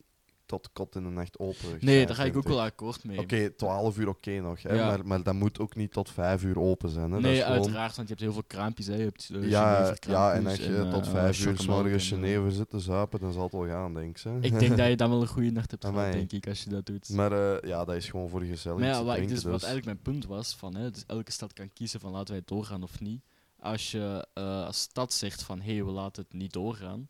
tot kot in de nacht open.
Nee, daar ga ik ook wel akkoord mee.
Oké, 12 uur oké nog, hè,
Ja.
maar, maar dat moet ook niet tot 5 uur open zijn. Hè.
nee,
gewoon-
uiteraard, want je hebt heel veel kraampjes. Hè. Je hebt eh,
Ja, ja, en als je tot
eh,
5 uur s
chocomelk
morgens
en, eh,
Geneve zit te zuipen, dan zal het wel gaan, denk ik.
Ik denk dat je dan wel een goede nacht hebt gehad,
Amai.
denk ik, als je dat doet.
Maar eh, ja, dat is gewoon voor gezellig
Maar ja,
te
wat,
drinken,
dus, wat
dus-
eigenlijk mijn punt was, van, hè, dus elke stad kan kiezen van laten wij het doorgaan of niet. Als je eh, als stad zegt van hé, hey, we laten het niet doorgaan,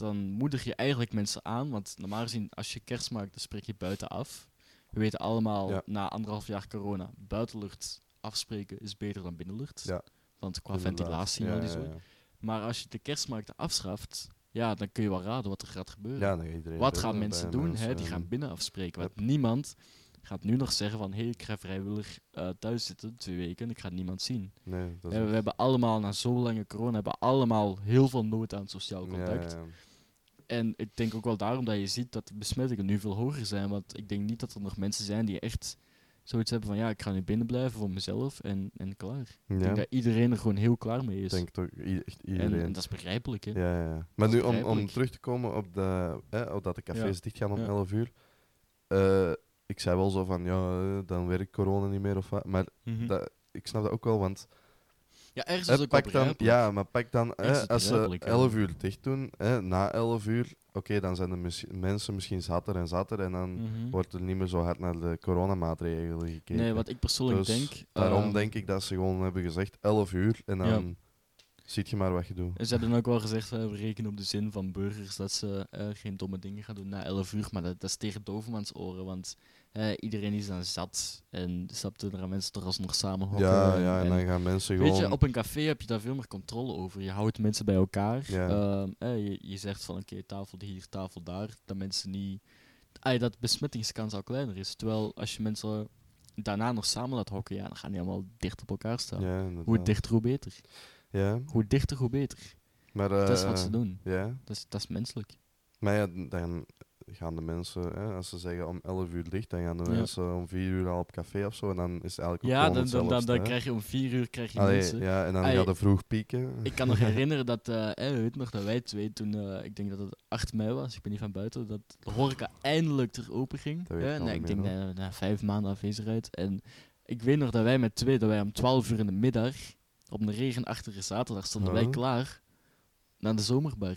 dan moedig je eigenlijk mensen aan. Want normaal gezien, als je kerst maakt, dan spreek je buiten af. We weten allemaal,
Ja.
na anderhalf jaar corona, buitenlucht afspreken is beter dan binnenlucht.
Ja.
Want qua
Inderdaad.
ventilatie en
ja,
zo. Maar als je de kerstmarkten afschaft, ja, dan kun je wel raden wat er gaat gebeuren.
Ja, dan
Wat gaan mensen doen? Hè? Die
en-
gaan binnen afspreken. Want niemand gaat nu nog zeggen van... hé, hey, ik ga vrijwillig eh, thuis zitten, twee weken, ik ga niemand zien.
Nee, dat is
we hebben allemaal, na zo lange corona, hebben allemaal heel veel nood aan sociaal
Ja,
contact. En ik denk ook wel daarom dat je ziet dat de besmettingen nu veel hoger zijn. Want ik denk niet dat er nog mensen zijn die echt zoiets hebben van... ja, ik ga nu binnen blijven voor mezelf en, en klaar. Ik denk dat iedereen er gewoon heel klaar mee is.
denk toch echt iedereen.
en dat is begrijpelijk, hè.
Ja, ja. Maar nu om, om terug te komen op, de, hè, op dat de cafés
Ja.
dichtgaan om
Ja.
11 uur. eh, ik zei wel zo van, ja, eh, dan werkt corona niet meer of wat. Maar
Mhm.
dat, ik snap dat ook wel, want
ja, ergens is het ook
pak dan, ja, maar pak dan, hè, als ze
begrijpelijk, ja.
11 uur dicht doen, hè, na 11 uur, oké, dan zijn de mis- mensen misschien zatter en zatter en dan
Mhm.
wordt er niet meer zo hard naar de coronamaatregelen gekeken.
Nee, wat ik persoonlijk
Dus
denk...
Daarom
ehm,
denk ik dat ze gewoon hebben gezegd 11 uur en dan
Ja.
Ziet je maar wat je doet.
Ze hebben ook wel gezegd, we rekenen op de zin van burgers dat ze eh, geen domme dingen gaan doen na 11 uur. Maar dat, dat is tegen dovermans oren, want iedereen is dan zat. En snapte, er gaan mensen toch alsnog samen hokken.
Ja,
en-
ja, en dan gaan mensen
Weet
gewoon...
je, op een café heb je daar veel meer controle over. Je houdt mensen bij elkaar.
Ja.
Ehm, eh, je, je zegt van oké, tafel hier, tafel daar. Dat mensen niet. Dat besmettingskans al kleiner is. Terwijl als je mensen daarna nog samen laat hokken, ja, dan gaan die allemaal dicht op elkaar staan.
Ja,
Hoe dichter, hoe beter.
Ja,
Hoe dichter, hoe beter.
maar...
dat is wat
eh,
ze doen.
Ja,
Dat is, dat is menselijk.
maar ja, dan gaan de mensen, hè, als ze zeggen om 11 uur dicht, dan gaan de
Ja.
mensen om 4 uur al op café of zo. En dan is het eigenlijk ook
Ja, dan, dan, dan, krijg je om vier uur krijg je
Allee,
mensen.
ja, en dan
Ai,
gaat het vroeg pieken.
Ik kan nog herinneren dat, eh, weet nog dat wij twee toen, eh, ik denk dat het 8 mei was, ik ben niet van buiten, dat de horeca eindelijk ter open ging.
Dat ik
denk na, na vijf maanden afwezigheid. En ik weet nog dat wij met twee, dat wij om 12 uur in de middag, op een regenachtige zaterdag, stonden wij
Huh?
klaar naar de zomerbar.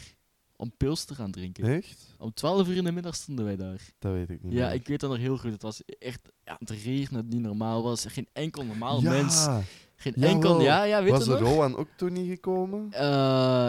Om pils te gaan drinken.
Echt?
Om 12 uur in de middag stonden wij daar.
Dat weet ik niet
Ja,
meer.
ik weet dat nog heel goed. Het was echt ja, het regenen dat niet normaal was. Geen enkel normaal
ja,
mens. Geen
jawel.
enkel. Ja, ja, weet
Was
je nog?
Rowan ook toen niet gekomen?
Eh,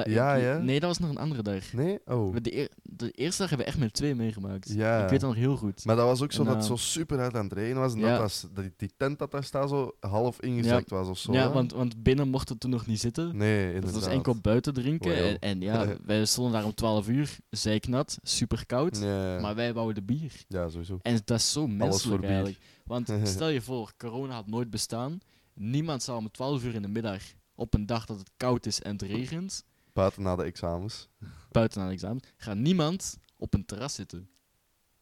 Ja,
ik-
ja.
Nee, dat was nog een andere dag.
Nee? Oh.
De, eer- de eerste dag hebben we echt met twee meegemaakt.
Ja.
Ik weet dat nog heel goed.
Maar dat was ook zo
En,
dat het
eh,
zo super hard aan het regenen was. En
ja.
dat, was, dat die, die tent dat daar staat zo half ingezakt was of zo.
ja, want, want binnen mochten we toen nog niet zitten.
Nee,
dat
inderdaad.
was enkel buiten drinken.
Wow.
En, en ja, wij stonden daar om 12 uur, zijknat, super koud.
Nee.
Maar wij wouden bier.
Ja, sowieso.
En dat is zo menselijk eigenlijk. Want stel je voor, corona had nooit bestaan. Niemand zou om 12 uur in de middag, op een dag dat het koud is en het regent,
Buiten na de examens.
buiten aan het examen, gaat niemand op een terras zitten.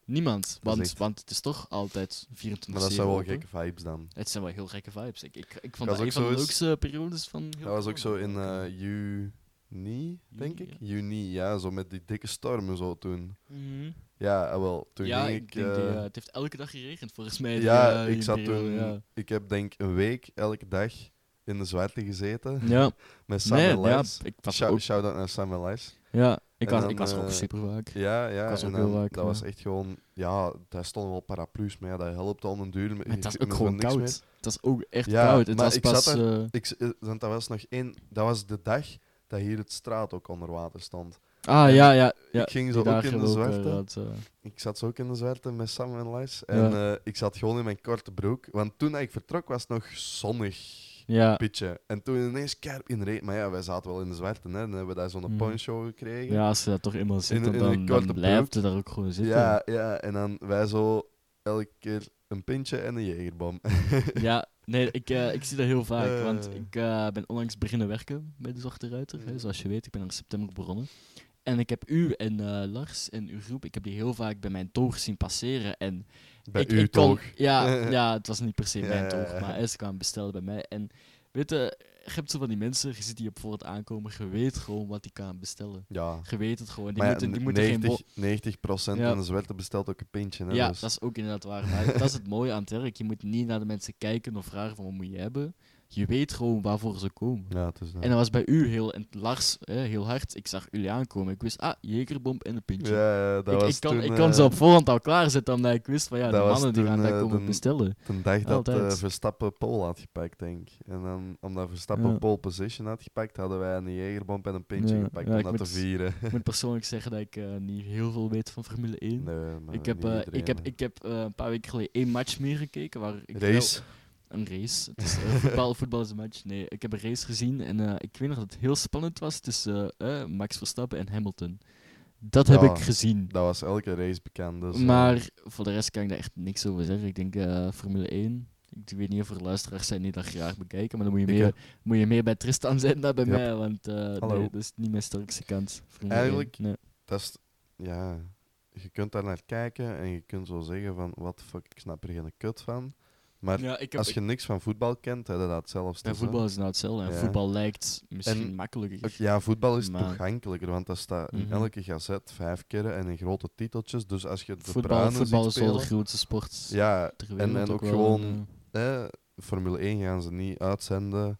Niemand. Want,
echt-
want het is toch altijd 24
Maar dat zijn wel gekke vibes dan.
Het zijn wel heel gekke vibes. Ik, ik, ik vond
Dat
een van de leukste periodes van
Dat was ook zo in eh, juni, denk ik. Juni, ja. Zo met die dikke stormen zo toen.
Mhm.
Ja, eh, wel. Toen
ja,
ging
ik
ik...
denk, die,
eh,
eh, het heeft elke dag geregend volgens mij.
ja,
eh, die
ik zat
periode,
toen...
Ja,
Ik heb denk een week elke dag in de zwarte gezeten.
ja.
Met Sam
nee,
en
ja ik was
Shout-
ook,
Shout-out naar Sam Lars.
ja, ik was,
dan,
ik was ook super vaak.
Ja, ja.
was
en
ook
dan-
heel vaak,
dat was echt gewoon... Ja, daar stonden wel paraplu's, maar ja, dat helpt al een duur.
Maar het was ook gewoon koud.
meer.
Het was ook echt
Ja,
koud. Het
maar
was
ik
pas.
zat er- Ik, want dat was nog één... Dat was de dag dat hier het straat ook onder water stond.
Ah, ja, ja. ja
ik ging zo ook in de zwarte.
gehad, eh.
Ik zat zo ook in de zwarte met Sam en Lars. En
Ja.
eh, ik zat gewoon in mijn korte broek. Want toen ik vertrok was het nog zonnig.
ja,
Pitje. En toen ineens kerp in regen. Maar ja, wij zaten wel in de zwarte. Hè. Dan hebben we daar zo'n
Mhm.
poncho gekregen.
ja, als je dat toch eenmaal zit,
in
dan, blijft het daar ook gewoon zitten.
ja, ja, en dan wij zo elke keer een pintje en een jegerbom.
Ja, Nee, ik, eh, ik zie dat heel vaak,
Eh.
want ik eh, ben onlangs beginnen werken bij de Zwarte Ruiter. Hè,
Mhm.
zoals je weet, ik ben in september begonnen. En ik heb u en eh, Lars en uw groep, ik heb die heel vaak bij mijn toog zien passeren. En
Bij
ik,
u
ik kon-? Ja, ja, het was niet per se mijn toog, maar ze kwamen bestellen bij mij. En weet je, je hebt zo van die mensen, je ziet die op voor het aankomen, je weet gewoon wat die kan bestellen.
Ja.
Je weet het gewoon. Die
Maar
moeten, die moeten geen
90,
bo-
90%
Ja.
van de zwarte bestelt ook een pintje. Hè,
Ja,
dus.
dat is ook inderdaad waar. Maar dat is het mooie aan het werk. Je moet niet naar de mensen kijken of vragen van wat moet je hebben. Je weet gewoon waarvoor ze komen.
ja, het is dat.
En dat was bij u heel, en Lars hè, heel hard. Ik zag jullie aankomen. Ik wist, ah, Jegerbom en een pintje.
Ja, ja, dat
ik,
was
ik, kon,
toen,
ik kon
eh,
ze op voorhand al klaarzetten, omdat ik wist van ja, de mannen die
toen,
gaan dat
eh,
komen
de-
bestellen.
de dag dat eh. Verstappen pole had gepakt, denk ik. En dan, omdat Verstappen
Ja.
pole position had gepakt, hadden wij een jegerbomp en een pintje
Ja,
gepakt om dat te vieren.
Ik moet persoonlijk zeggen dat ik niet heel veel weet van Formule 1.
Nee, maar
ik heb,
iedereen,
ik heb, ik heb een paar weken geleden één match meer gekeken. Waar ik
Race.
wel- een race. Het is, eh, voetbal, voetbal is een match. Nee, ik heb een race gezien en eh, ik weet nog dat het heel spannend was tussen eh, Max Verstappen en Hamilton. Dat heb ik gezien.
Dat was elke race bekend. Dus,
maar voor de rest kan ik daar echt niks over zeggen. Ik denk Formule 1. Ik weet niet of er luisteraars zijn die dat graag bekijken, maar dan moet je, meer, moet je meer bij Tristan zijn dan bij
Yep.
mij, want nee, dat is niet mijn sterkste kant. Formule
Eigenlijk
1. Nee.
dat is, ja, je kunt daar naar kijken en je kunt zo zeggen van, wat fuck, ik snap er geen kut van. Maar
Ja, ik heb,
als je niks van voetbal kent, dat dat hetzelfde.
ja,
hè.
voetbal is nou hetzelfde.
Ja.
Voetbal lijkt misschien
En
makkelijker.
Ook- Ja, voetbal is
Maar-
toegankelijker, want dat staat in
Mhm.
elke gazet vijf keer en in grote titeltjes. Dus als je de
voetbal
Bruinen
voetbal
ziet
is wel de
spelen,
grootste sport
ja,
ter
en-
wereld.
en ook
wel,
gewoon- eh, Formule 1 gaan ze niet uitzenden.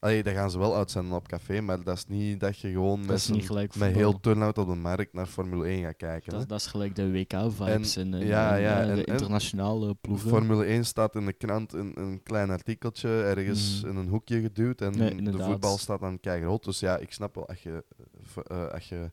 Allee, dat gaan ze wel uitzenden op café, maar dat is niet dat je gewoon met, heel turnout op de markt naar Formule 1 gaat kijken.
dat, dat is gelijk de WK-vibes en, en,
ja,
en,
ja,
eh,
en-
de internationale ploegen.
Formule 1 staat in de krant in een klein artikeltje, ergens
Mhm.
in een hoekje geduwd. En
Nee,
de voetbal staat dan groot. Dus ja, ik snap wel, als je, eh, als je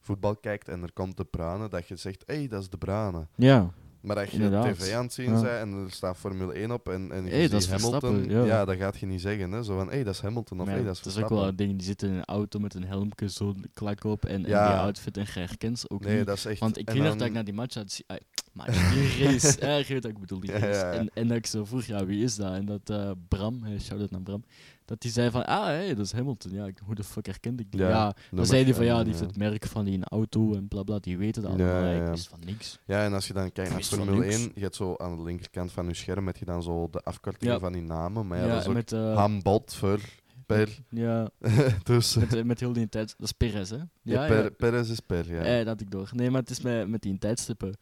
voetbal kijkt en er komt de Brane, dat je zegt, hé, hey, dat is de Brane.
Ja,
Maar als je
Inderdaad.
tv aan het zien
Ja.
bent en er staat Formule 1 op en, en je
Hey, dat
ziet Hamilton,
Verstappen, ja.
dat gaat je niet zeggen. Hè? Zo van, hé, hey, dat is Hamilton of hé,
ja,
dat is
het is ook wel dingen die zitten in een auto met een helmje, zo'n klak op en, en
Ja.
die outfit en je herkent ze ook
Nee,
niet.
dat is echt...
Want ik weet
dan-
dat ik naar die match had zien. Maar die race, eh, wat ik bedoel, die
Ja,
race.
ja, ja.
En, en dat ik zo vroeg, ja, wie is dat? En dat eh, Bram, shout-out naar Bram, dat die zei van, ah, hey, dat is Hamilton. Ja, hoe de fuck herkende ik die?
Ja,
dan zei hij van, ja, die heeft het merk van die auto en bla bla, die weten dat allemaal.
Ja,
wist van niks.
Ja, en als je dan kijkt naar Formule
niks.
1, je hebt zo aan de linkerkant van je scherm heb je dan zo de afkortingen
Ja.
van die namen. Maar ja, dat is ook
met,
Hambot voor per.
Ja,
dus
met, eh, met heel die tijd. Dat is Perez, hè?
ja,
Ja,
per,
ja.
Perez is per, ja.
Dat ik door. Nee, maar het is met, met die tijdstippen.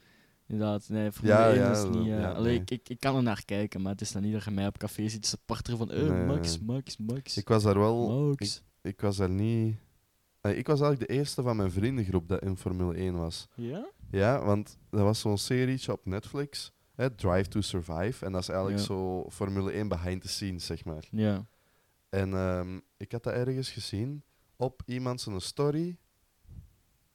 Inderdaad, nee, Formule
Ja,
1
ja,
is niet...
ja,
allee,
nee.
ik, ik, ik kan er naar kijken, maar het is dan niet dat je mij op café ziet supporteren van eh,
Nee,
Max. Max, Max,
Ik was daar wel...
Max.
Ik was daar niet... Eh, Ik was eigenlijk de eerste van mijn vriendengroep dat in Formule 1 was.
Ja?
Ja, want dat was zo'n serietje op Netflix, hè, Drive to Survive. En dat is eigenlijk zo Formule 1 behind the scenes, zeg maar.
Ja.
En ehm, ik had dat ergens gezien op iemand zijn story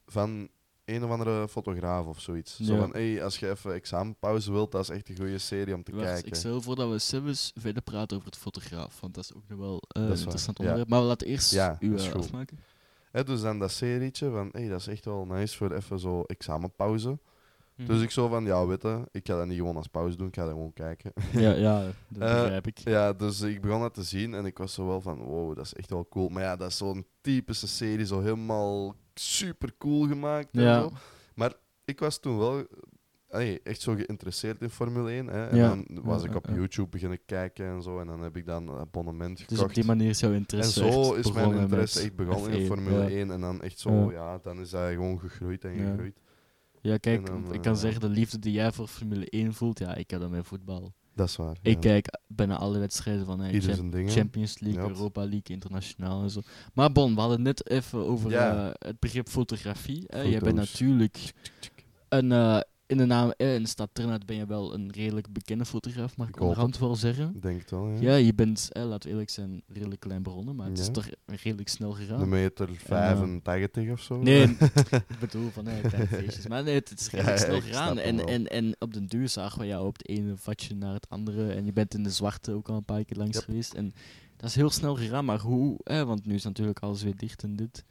van een of andere fotograaf of zoiets. Zo van, hey, als je even examenpauze wilt, dat is echt een goede serie om te
Wacht,
kijken.
ik stel voor dat we zelfs verder praten over het fotograaf, want dat is ook nog wel eh, een
waar,
interessant
ja.
onderwerp. Maar we laten eerst
Ja,
u
dat is
eh, afmaken.
Dus dan dat serietje van, hey, dat is echt wel nice voor even zo examenpauze.
Mhm.
Dus ik zo van, ja, weet je, ik ga dat niet gewoon als pauze doen, ik ga dat gewoon kijken.
Ja, ja, dat
Eh,
begrijp ik.
Ja, dus ik begon dat te zien en ik was zo wel van, wow, dat is echt wel cool. Maar ja, dat is zo'n typische serie, zo helemaal super cool gemaakt en zo. Maar ik was toen wel allee, echt zo geïnteresseerd in Formule 1. Hè. En
Ja.
dan was ik op. YouTube beginnen kijken en zo. En dan heb ik dan een abonnement
Dus
gekocht.
op die manier is jouw
en
interesse
zo
echt
is mijn interesse echt begonnen in
F1,
Formule
ja.
1. En dan echt zo,
Ja.
dan is dat gewoon gegroeid en gegroeid.
Ja, kijk,
En dan,
ik
eh,
kan
ja.
zeggen, de liefde die jij voor Formule 1 voelt, ja, ik heb dat met voetbal.
Dat is waar.
Ik
ja.
kijk bijna alle wedstrijden van Champ-. Champions League,
Ja.
Europa League, internationaal en zo. Maar bon, we hadden het net even over
Ja.
eh, het begrip fotografie. hè. Jij bent natuurlijk een, eh, in de naam, eh, in de stad Ternat ben je wel een redelijk bekende fotograaf, mag ik
Ik hoop
onderhand wel zeggen.
Ik denk het wel, ja.
Ja, je bent, eh, laten we eerlijk zijn, redelijk klein begonnen, maar het is toch redelijk snel gegaan.
Een meter 85 of zo.
Nee, ik bedoel van nee, feestjes. Maar nee, het, is redelijk
ja,
snel gegaan. En, en, en op den duur zagen we jou op het ene vatje naar het andere. En je bent in de zwarte ook al een paar keer langs
Yep.
geweest. En dat is heel snel gegaan. Maar hoe, want nu is natuurlijk alles weer dicht en dit.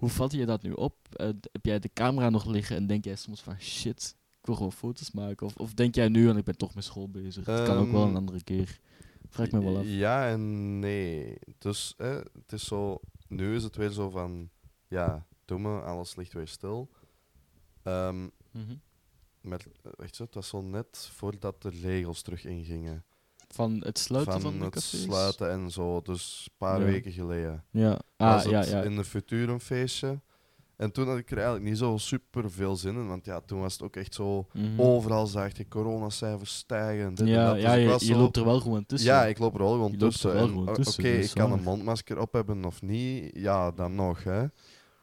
Hoe vat je dat nu op? Eh, heb jij de camera nog liggen en denk jij soms van shit, wil gewoon foto's maken? Of, of denk jij nu, en ik ben toch met school bezig, het kan ook wel een
Ehm,
andere keer. Vraag ik me wel af.
Ja en nee. Dus hè, het is zo, nu is het weer zo van, ja, doe me, alles ligt weer stil. Ehm,
Mhm.
eh, echt zo, het was zo net voordat de regels terug ingingen.
Van het sluiten van, de
het
cafés?
sluiten en zo, dus een paar
Ja.
weken geleden.
Ja.
was
Ah, ja,
het
ja.
in de Futurum feestje. En toen had ik er eigenlijk niet zo super veel zin in, want ja, toen was het ook echt zo,
Mhm.
overal zag je coronacijfers stijgen. en dit en
ja,
dat. Dus
ja je,
was
je
zo-
loopt er wel gewoon tussen.
Ja, ik loop er wel gewoon
Je er
tussen. En, Oké, ik kan een mondmasker op hebben of niet. Ja, dan nog. Hè.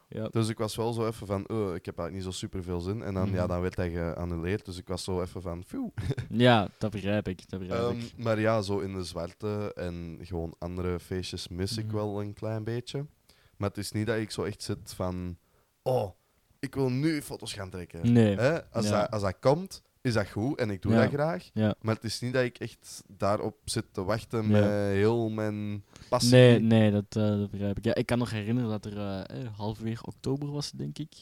Ja.
Dus ik was wel zo even van, oh, ik heb eigenlijk niet zo super veel zin. En dan, ja,
Mhm.
dan werd hij geannuleerd. Dus ik was zo even van, phew.
Ja, dat begrijp ik. Dat begrijp
Ehm,
ik.
maar ja, zo in de zwarte en gewoon andere feestjes mis ik
Mhm.
wel een klein beetje. Maar het is niet dat ik zo echt zit van, oh, ik wil nu foto's gaan trekken.
Nee.
Hè? Als,
Ja.
dat, als dat komt, is dat goed en ik doe
Ja.
dat graag.
Ja.
Maar het is niet dat ik echt daarop zit te wachten met heel mijn passie.
Nee, nee dat, eh, dat begrijp ik. Ja, ik kan nog herinneren dat er eh, halverwege oktober was, denk ik.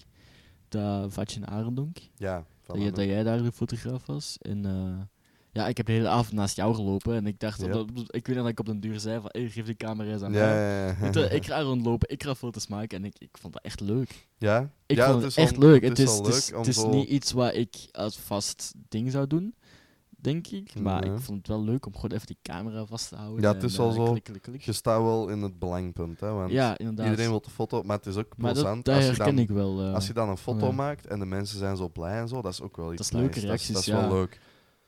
Dat Vatje in Arendonk.
Ja, van
Dat, jij- dat jij daar de fotograaf was. En eh, ja, ik heb de hele avond naast jou gelopen. En ik dacht,
Ja.
op dat- ik weet nog dat ik op den duur zei van, hey, geef die camera eens aan
ja,
mij.
ja.
Weet ik ga rondlopen, ik ga foto's maken. En ik, ik vond dat echt leuk.
ja?
Ik vond het,
is
echt leuk.
Het is,
het is,
leuk om
het is
zo...
niet iets wat ik als vast ding zou doen, denk ik. Maar
Nee.
ik vond het wel leuk om gewoon even die camera vast te houden.
Ja, het is
en, eh,
zo.
klik, klik, klik.
Je staat wel in het belangpunt, hè, want
Ja, inderdaad.
iedereen wil de foto, maar het is ook
maar dat,
plezant
dat
als, je dan,
ik wel. eh.
als je dan een foto maakt en de mensen zijn zo blij en zo, dat is ook wel iets
is leuke
nice. Dat is- Dat
reacties,
wel leuk.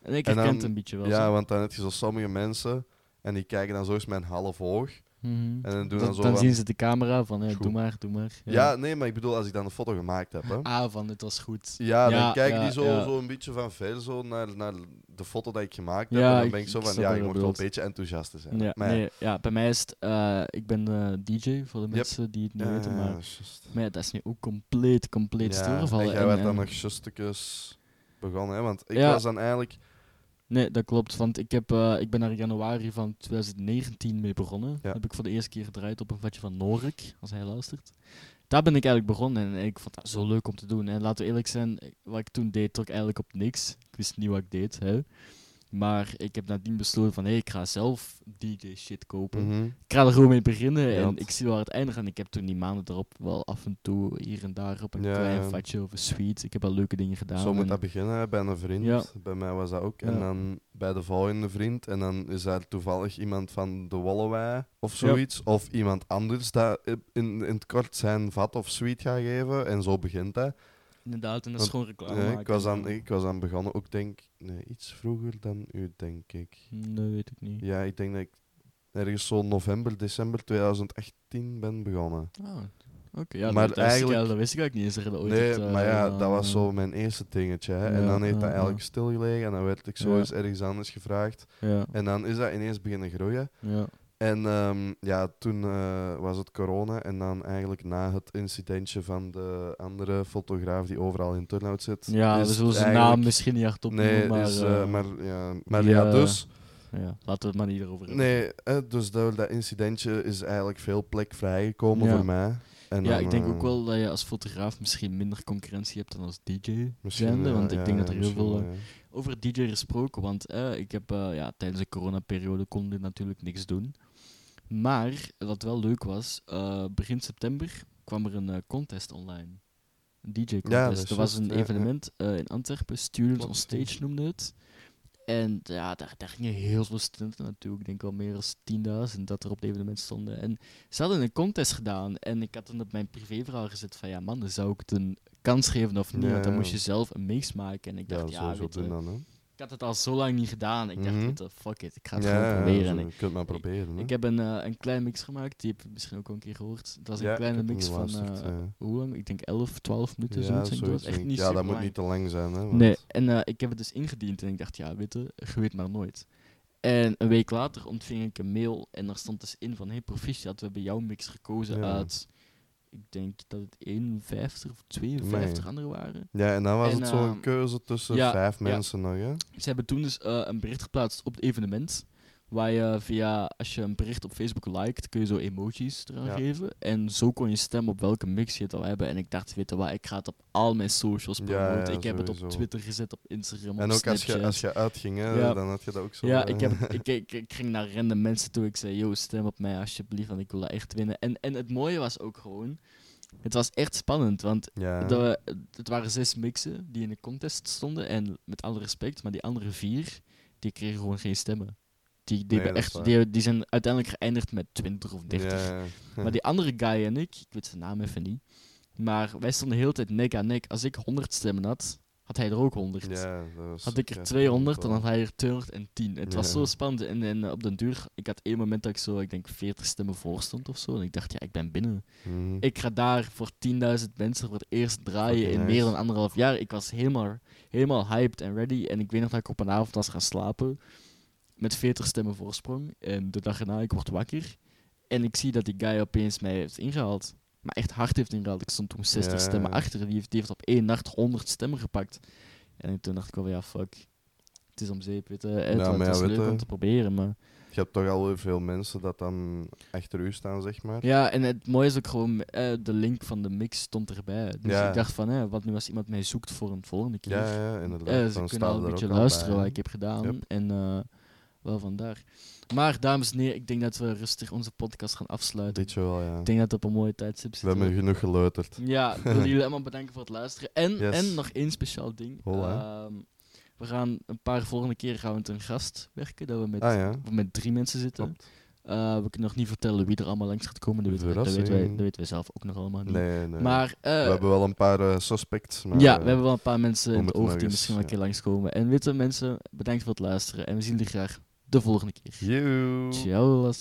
En ik
en
herken
dan-
het een beetje wel.
Ja,
zo.
want dan heb je zo sommige mensen en die kijken dan zo eens met een half oog.
Mhm.
En dan doen
dan,
dan zo
dan zien ze de camera van, hey, doe maar, doe maar.
Ja. nee, maar ik bedoel, als ik dan een foto gemaakt heb, hè.
Ah, van, het was goed.
Ja, dan kijken
ja,
die zo, zo een beetje van ver zo naar, naar de foto die ik gemaakt heb. En dan ben ik zo van, ja, je moet wel een beetje enthousiast zijn.
Ja,
maar,
nee, ja, bij mij is het, eh, ik ben eh, DJ, voor de mensen die het niet weten, maar, maar dat is nu ook compleet, compleet
Ja. En jij werd dan nog justekes begonnen, hè? Want ik was dan eigenlijk...
Nee, dat klopt, want ik, heb, eh, ik ben daar in januari van 2019 mee begonnen.
Ja.
Heb ik voor de eerste keer gedraaid op een vatje van Norik, als hij luistert. Daar ben ik eigenlijk begonnen en ik vond dat zo leuk om te doen. En laten we eerlijk zijn, wat ik toen deed, trok eigenlijk op niks. Ik wist niet wat ik deed, hè. Maar ik heb nadien besloten van, hé, ik ga zelf DJ-shit kopen.
Mhm.
Ik ga er gewoon mee beginnen
Ja.
en ik zie waar het eindigt. En ik heb toen die maanden erop wel af en toe hier en daar op een
Ja,
klein
ja.
vatje of een suite. Ik heb al leuke dingen gedaan.
Zo moet dat beginnen bij een vriend. Bij mij was dat ook. En dan bij de volgende vriend. En dan is daar toevallig iemand van de Walloway of zoiets. Of iemand anders dat in, in het kort zijn vat of suite gaat geven. En zo begint dat.
Inderdaad, en dat is
Want,
gewoon reclame
Ja,
maken.
ik, was aan, ik was aan begonnen ook, denk nee, iets vroeger dan u, denk ik.
Nee, weet ik niet.
Ja, ik denk dat ik ergens zo november, december 2018 ben begonnen.
Ah, oké. Ja,
Maar
dat,
eigenlijk-
dat wist ik eigenlijk niet eens. dat ooit
Nee,
eh,
maar ja,
gedaan,
dat was
eh.
zo mijn eerste dingetje. Hè. en dan heeft dat eigenlijk stilgelegen en dan werd ik zo eens ergens anders gevraagd.
Ja,
En dan is dat ineens beginnen groeien.
ja.
En ehm, ja, toen eh, was het corona en dan eigenlijk na het incidentje van de andere fotograaf die overal in turnout zit.
ja we zullen zijn naam misschien niet hardop
Nee,
noemen, maar,
is, eh,
eh,
maar, ja, maar
die,
ja, dus...
ja, laten we het maar niet erover hebben.
Nee, dus door dat incidentje is eigenlijk veel plek vrijgekomen
Ja.
voor mij. En
ja,
dan,
ik denk ook wel dat je als fotograaf misschien minder concurrentie hebt dan als DJ
misschien,
zijnde,
ja,
want ik
ja,
denk dat er heel veel... over DJ gesproken, want eh, ik heb ja, tijdens de coronaperiode kon ik natuurlijk niks doen. Maar wat wel leuk was, eh, begin september kwam er een eh, contest online. Een DJ-contest.
Ja, dat is
er was een
ja,
evenement eh, in Antwerpen, Students on. Stage noemde het. En ja, daar, daar gingen heel veel studenten naartoe. Ik denk wel meer dan 10.000 dat er op het evenement stonden. En ze hadden een contest gedaan. En ik had toen op mijn privéverhaal gezet van ja man, zou ik het een kans geven of niet? Want dan moest je zelf een mix maken. En ik dacht, ja, weet
doen dan, hè.
Ik had het al zo lang niet gedaan. Ik dacht,
Mhm.
fuck it, ik ga het
Ja,
gewoon proberen.
je
ik,
kunt maar proberen. hè.
ik heb een, eh, een klein mix gemaakt, die heb je misschien ook al een keer gehoord. Dat was een
Ja,
kleine mix van, eh,
ja.
hoe lang? Ik denk 11, 12 minuten,
ja,
zoiets. En dat was
zoiets
echt niet
ja, dat moet niet te lang zijn. Hè, want-
Nee, en eh, ik heb het dus ingediend en ik dacht, ja, weet je, je weet maar nooit. En een week later ontving ik een mail en daar stond dus in van, hey proficiat, we hebben jouw mix gekozen uit, ik denk dat het 51 of 52
Amai.
anderen waren.
Ja, en dan was
En,
het zo'n
ehm,
keuze tussen
ja,
vijf
ja.
mensen nog, hè?
Ze hebben toen dus eh, een bericht geplaatst op het evenement Waar je via, als je een bericht op Facebook liked, kun je zo emojis eraan
Ja.
geven. En zo kon je stemmen op welke mix je het wil hebben. En ik dacht, weet je wat, ik ga het op al mijn socials promoten.
ja,
ik heb het op. Twitter gezet, op Instagram,
En
op
ook als je, als je uitging, hè, dan had je dat ook zo.
Ja,
eh,
ik, heb, ik, ik, ik ging naar random mensen toe. Ik zei, yo, stem op mij alsjeblieft, want ik wil dat echt winnen. En, en het mooie was ook gewoon, het was echt spannend, want de, het waren zes mixen die in de contest stonden. En met alle respect, maar die andere vier, die kregen gewoon geen stemmen. Die, die,
Nee,
echt, die, die zijn uiteindelijk geëindigd met 20 of 30.
Ja, ja.
Maar die andere guy en ik, ik weet zijn naam even niet. Maar wij stonden de hele tijd nek aan nek. Als ik 100 stemmen had, had hij er ook 100.
Ja, dat was
Had ik er
kei
200, dan had hij er 210. Het was zo spannend. En, en op den duur, ik had één moment dat ik zo, ik denk 40 stemmen voor stond of zo. En ik dacht, ja, ik ben binnen.
Mhm.
Ik ga daar voor 10.000 mensen voor het eerst draaien in
nice.
meer dan anderhalf jaar. Ik was helemaal, helemaal hyped en ready. En ik weet nog dat ik op een avond was gaan slapen. Met 40 stemmen voorsprong. En de dag erna, ik word wakker. En ik zie dat die guy opeens mij heeft ingehaald. Maar echt hard heeft ingehaald. Ik stond toen 60
Ja.
stemmen achter. Die heeft, die heeft op één nacht 100 stemmen gepakt. En toen dacht ik al, ja, fuck. Het is om zeep, weet je. Het,
Ja, ja, weet
leuk om te proberen, maar...
Je hebt toch al heel veel mensen dat dan achter u staan, zeg maar.
Ja, en het mooie is ook gewoon, eh, de link van de mix stond erbij. Dus
Ja.
ik dacht van, hè, wat nu als iemand mij zoekt voor een volgende keer.
Ja, ja, inderdaad.
Eh, ze
dan
kunnen al een beetje luisteren
bij,
wat ik heb gedaan.
Yep.
En eh, wel vandaar. Maar dames en heren, ik denk dat we rustig onze podcast gaan afsluiten.
Dit wel, ja.
Ik denk dat het op een mooie tijdstip
We
zit.
hebben genoeg geleuterd.
Ja, ik wil jullie allemaal bedanken voor het luisteren. En,
Yes.
en nog één speciaal ding.
Hola.
Ehm, we gaan een paar volgende keer gaan we met een gast werken. Dat we met,
Ah ja,
we met drie mensen zitten.
klopt.
Eh, we kunnen nog niet vertellen wie er allemaal langs gaat komen. Dat weten, we, dat, weten wij, dat weten wij zelf ook nog allemaal niet.
Nee, nee.
Maar, eh,
we hebben wel een paar eh, suspects. Maar,
ja, we hebben wel een paar mensen
we
in het oog die misschien wel een keer langskomen. En witte mensen, bedankt voor het luisteren. En we zien jullie graag de volgende keer. Ciao.